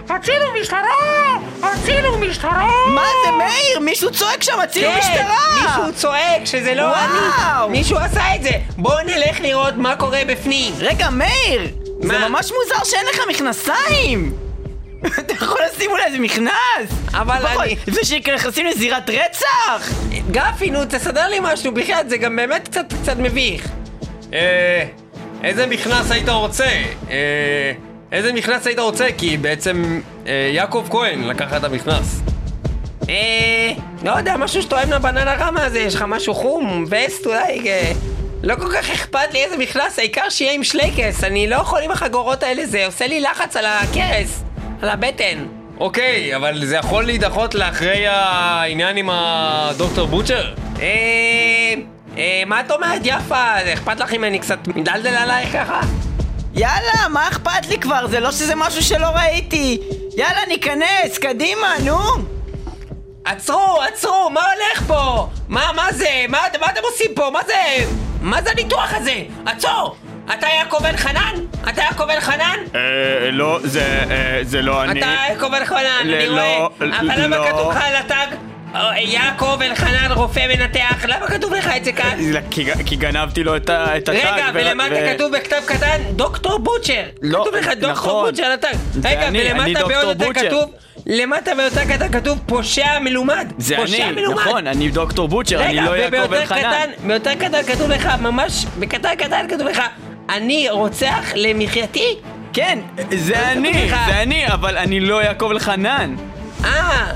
הצילו משטרה! הצילו משטרה! מה זה, מאיר? מישהו צועק שם, הצילו משטרה! כן, מישהו צועק שזה לא. אני, מישהו עשה את זה. בואו נלך לראות מה קורה בפנים. רגע, מאיר! זה? ממש מוזר שאין לך מכנסיים! אתה יכול לשים אולי איזה מכנס! אבל אני- לפני שנכנסים לזירת רצח! גפי, נו, תסדר לי משהו, בחייאת, זה גם באמת קצת קצת מביך. אה... איזה מכנס היית רוצה? אה... איזה מכנס היית רוצה? כי בעצם אה, יעקב כהן לקח את המכנס. אה... לא יודע, משהו שתואם לבננה רמה הזה, יש לך משהו חום, וסט אולי... אה, לא כל כך אכפת לי איזה מכנס, העיקר שיהיה עם שלייקס, אני לא יכול עם החגורות האלה, זה עושה לי לחץ על הכרס, על הבטן. אוקיי, אבל זה יכול להידחות לאחרי העניין עם הדוקטור בוטשר? אה... אה... מה את אומרת, יפה? אכפת לך אם אני קצת מדלדל עלייך ככה? יאללה, מה אכפת לי כבר? זה לא שזה משהו שלא ראיתי! יאללה, ניכנס, קדימה, נו! עצרו, עצרו, מה הולך פה? מה, מה זה? מה, מה אתם עושים פה? מה זה? מה זה הניתוח הזה? עצור! אתה יעקב אלחנן? אתה יעקב אלחנן? אה, לא, זה, אה, זה לא אני. אתה יעקב אלחנן, אני לא, רואה. אבל למה לא. כתוב לך על הטאג? אה, יעקב אלחנן, רופא מנתח, למה כתוב לך את זה כאן? כי, כי גנבתי לו את, הטאג. רגע, ולמטה ו- כתוב בכתב קטן דוקטור בוטשר. לא, כתוב לך דוקטור נכון. בוטשר על הטאג. רגע, אני, ולמטה בעוד יותר. כתוב, למטה ביותר קטן כתוב פושע מלומד. זה פושע אני, מלומד. נכון, אני דוקטור בוטשר, אני לא יעקב אלחנן. קטן, ביותר קטן כתוב לך, ממש בקטן קטן כתוב לך, אני רוצח למחייתי? כן, זה כתוב אני? זה אני, אבל אני לא יעקב אלחנן. אה,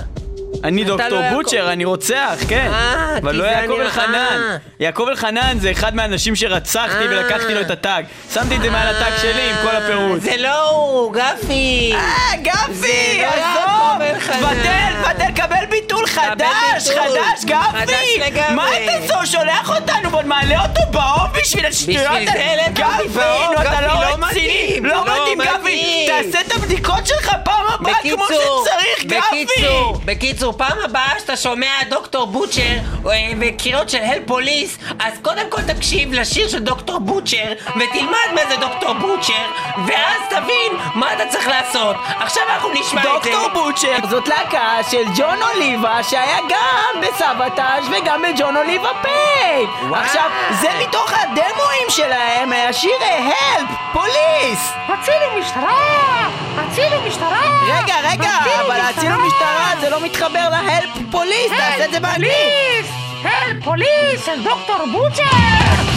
אני דוקטור לא יעקב- בוטשר, אני רוצח, כן. אה, אבל לא יעקב אלחנן. אה. יעקב אלחנן זה אחד מהאנשים שרצחתי אה. ולקחתי לו את הטאג. שמתי את זה מעל הטאג שלי עם כל הפירוט. זה לא הוא, גפי. אה, גפי, לא עזוב! אלחנן. תבטל, תבטל, קבל ביטול חדש. חדש, גפי! מה אתה זו, שולח אותנו ועוד מעלה אותו באוב בשביל השטויות אותי גפי, אתה לא לא רציני, לא לא מתאים, גפי! תעשה את הבדיקות שלך פעם הבאה כמו שצריך, גפי! בקיצור, פעם הבאה שאתה שומע דוקטור בוטשר אה, וקריאות של הל פוליס, אז קודם כל תקשיב לשיר של דוקטור בוטשר, ותלמד מה זה דוקטור בוטשר, ואז תבין מה אתה צריך לעשות. עכשיו אנחנו נשמע את זה. דוקטור בוטשר זאת להקה של ג'ון אוליבה שהיה גם בסבתאז' וגם בג'ון אוליבה פיי עכשיו זה מתוך הדמואים שלהם השיר הלפ פוליס הצילו משטרה! הצילו משטרה! רגע רגע אבל הצילו משטרה זה לא מתחבר להלפ פוליס תעשה את זה באנגלית פוליס! הל פוליס דוקטור בוטשר!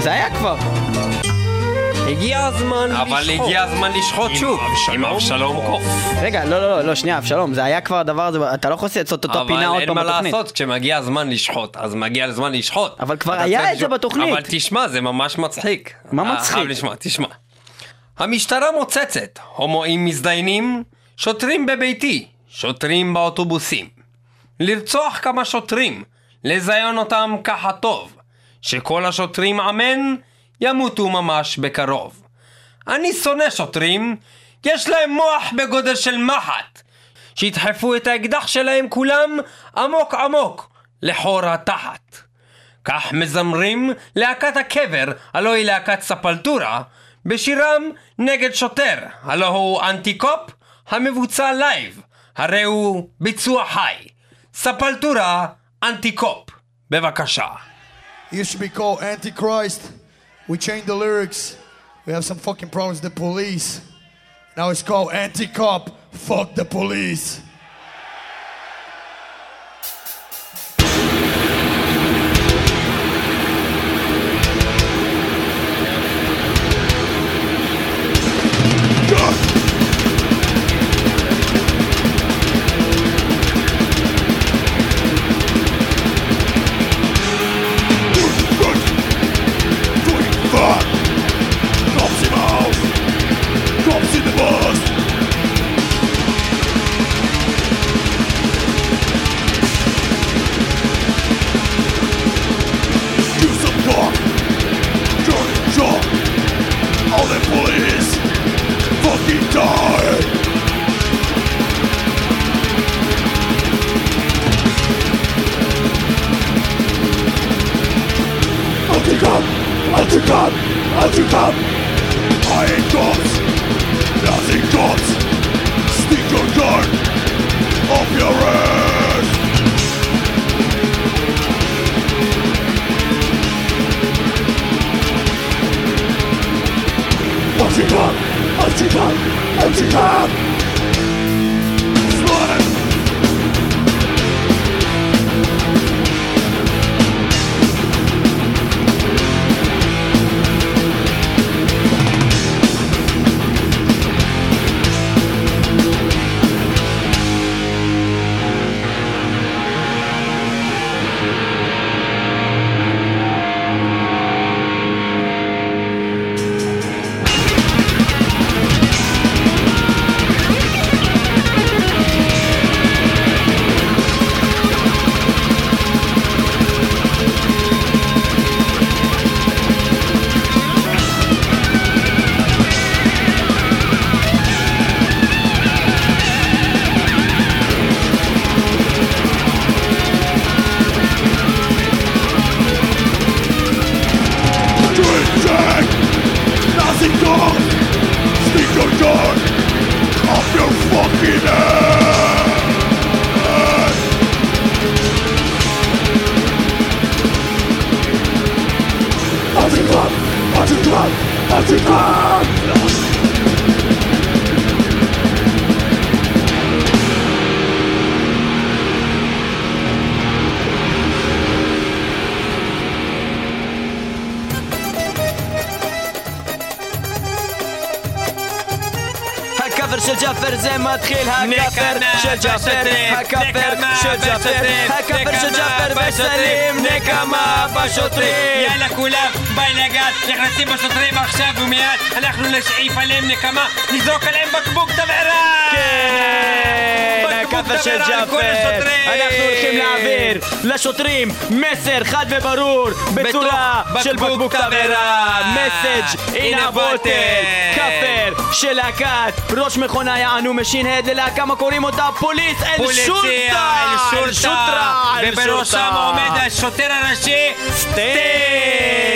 זה היה כבר. הגיע הזמן לשחוט. אבל הגיע הזמן לשחוט שוב. עם אבשלום קוף. רגע, לא, לא, לא, לא, שנייה, אבשלום, זה היה כבר הדבר הזה, אתה לא יכול לעשות אותו פינה עוד פעם אבל אין מה בתוכנית. לעשות, כשמגיע הזמן לשחוט, אז מגיע הזמן לשחוט. אבל כבר היה את זה. בתוכנית. אבל תשמע, זה ממש מצחיק. מה מצחיק? לשמוע, תשמע. המשטרה מוצצת, הומואים מזדיינים, שוטרים בביתי, שוטרים באוטובוסים. לרצוח כמה שוטרים, לזיין אותם ככה טוב, שכל השוטרים אמן, ימותו ממש בקרוב. אני שונא שוטרים, יש להם מוח בגודל של מחט. שידחפו את האקדח שלהם כולם עמוק עמוק לחור התחת. כך מזמרים להקת הקבר, הלא היא להקת Sepultura, בשירם נגד שוטר, הלא הוא Anti-Cop, המבוצע live, הרי הוא ביצוע חי. ספלטורה, אנטי-קופ. בבקשה. Used to be called Antichrist. We changed the lyrics. We have some fucking problems with the police. Now it's called Anti-Cop. Fuck the police. Come. של ג'אפר, הכאפר של ג'אפר, הכאפר של ג'אפר וסלים, נקמה בשוטרים. יאללה כולם, ביי לגת, נכנסים בשוטרים עכשיו ומיד אנחנו נשאיף עליהם נקמה, נזרוק עליהם בקבוק תבערה! כן, הכאפר של ג'אפר. אנחנו הולכים להעביר לשוטרים מסר חד וברור בצורה של בקבוק תבערה. מסאג' אין הבוטל. כאפר של להקת ראש מכונה יענו משין הד ללהקה מה קוראים אותה פוליס אל שורטה. אל שורטה, אל ובראשם. עומד השוטר הראשי סטייג,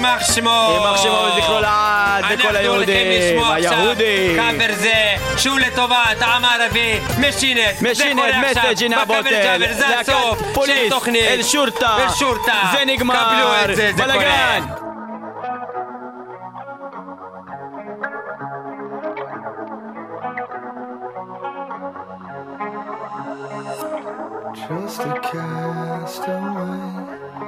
יימח שמו. יימח שמו וזכרו לעד לכל היהודים, אנחנו הולכים לשמוע עכשיו היהודים. קאבר זה, שהוא לטובת העם הערבי, מסאג' אין בקאבר הבוטל, ג'אבר, זה הסוף של תוכנית. אל שורטה, אל שורטה. זה נגמר, קבלו את זה, זה. קורה. Just a castaway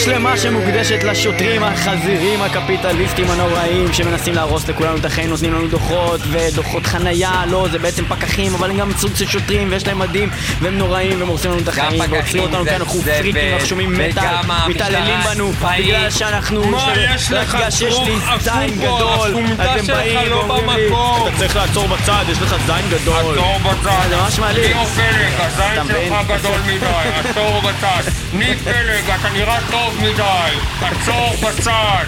Szlema, czemu שמוקדשת לשוטרים החזירים הקפיטליסטים הנוראים שמנסים להרוס לכולנו את החיים, נותנים לנו דוחות ודוחות חנייה, לא, זה בעצם פקחים, אבל הם גם סוג של שוטרים ויש להם מדים והם נוראים והם הורסים לנו את החיים ועוצרים אותנו כי אנחנו פריקים ואנחנו שומעים מטאל, מתעללים בנו. בגלל שאנחנו, מה, יש לך כרוך זין גדול, אתם באים לא ואומרים לי. אתה צריך לעצור בצד, יש לך זין גדול. עצור בצד. זה ממש מעליב. ליאור פלג, הזין? שלך גדול מדי, עצור בצד. ניק פלג, אתה נראה טוב מדי, עצור בצד.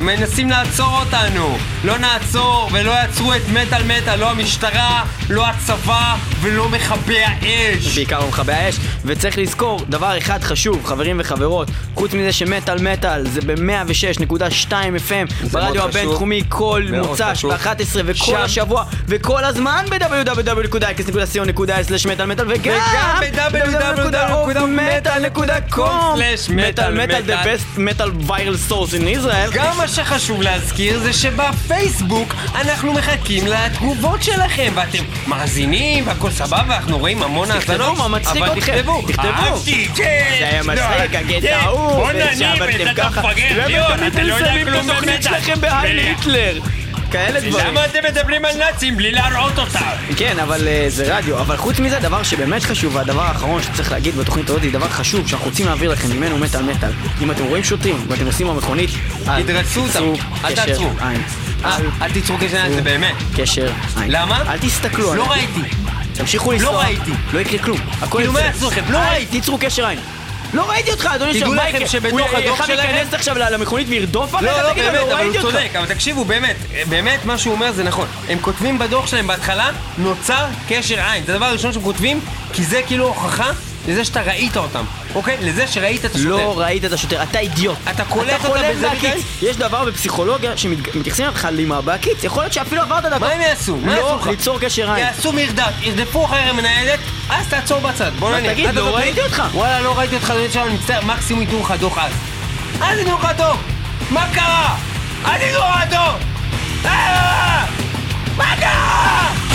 מנסים לעצור אותנו. לא נעצור ולא יעצרו את מטאל מטאל, לא המשטרה, לא הצבא ולא מכבי האש. בעיקר במכבי האש, וצריך לזכור דבר אחד חשוב, חברים וחברות, חוץ מזה שמטאל מטאל זה ב-106.2 FM ברדיו. הבינתחומי כל מוצ"ש חשוב. ב-11 וכל שם. השבוע וכל הזמן ב-www.x.co.il/מטאל מטאל וגם וגם ב-www.metal.com/metal מטאל מטאל the best metal viral source in Israel גם מה שחשוב להזכיר זה שבפייסבוק אנחנו מחכים לתגובות שלכם ואתם מאזינים והכל סבבה אנחנו רואים המון תכתבו האזנות אבל. תכתבו תכתבו. אהבתי כן זה היה לא, מצחיק, הקטע כן, ההוא, בוא נניב ככה, למה אתם אתה לא יודע כלום. שלכם בהייל היטלר? כאלה דברים. למה אתם מדברים על נאצים בלי להראות אותם? כן, אבל אה, זה רדיו. אבל חוץ מזה, דבר שבאמת חשוב, והדבר האחרון שצריך להגיד בתוכנית הזאת, דבר חשוב שאנחנו רוצים להעביר לכם ממנו מטאל מטאל. אם אתם רואים שוטרים ואתם נוסעים במכונית, אל. תיצרו קשר. עין. אל תיצרו קשר עין, זה באמת. קשר עין. למה? אל תסתכלו לא עליי. ראיתי. תמשיכו לנסוע. ראיתי. לא יקרה כלום. הכל כאילו, מה לכם? לא אל ראיתי. תיצרו קשר עין. לא ראיתי אותך, אדוני תדעו שם, מה לכם? שבתוך הוא הדוח שלכם- ייכנס עכשיו למכונית וירדוף? לא, לא, תגיד לו, באמת, אבל הוא. צודק, אבל תקשיבו, באמת, באמת, מה שהוא אומר זה נכון. הם כותבים בדוח שלהם בהתחלה, נוצר קשר עין. זה הדבר הראשון שהם כותבים, כי זה כאילו הוכחה לזה שאתה ראית אותם, אוקיי? לזה שראית את השוטר. לא ראית את השוטר, אתה אידיוט. אתה קולט אותה חולם בזווית? יש דבר בפסיכולוגיה שמתייחסים אליך חלימה בהקיץ, יכול להיות שאפילו עברת דבר. מה הם יעשו? מה יעשו לא, לך? ליצור קשר עין. יעשו מרדף, ירדפו אחרי המנהלת, אז תעצור בצד. בוא נניח. תגיד, לא ראיתי אותך. וואלה, לא ראיתי אותך, אדוני אני מצטער, מקסימום ייתנו לך דוח אז. אז ייתנו לך דוח! מה קרה? אז ייתנו לך דוח! אה, מה קרה?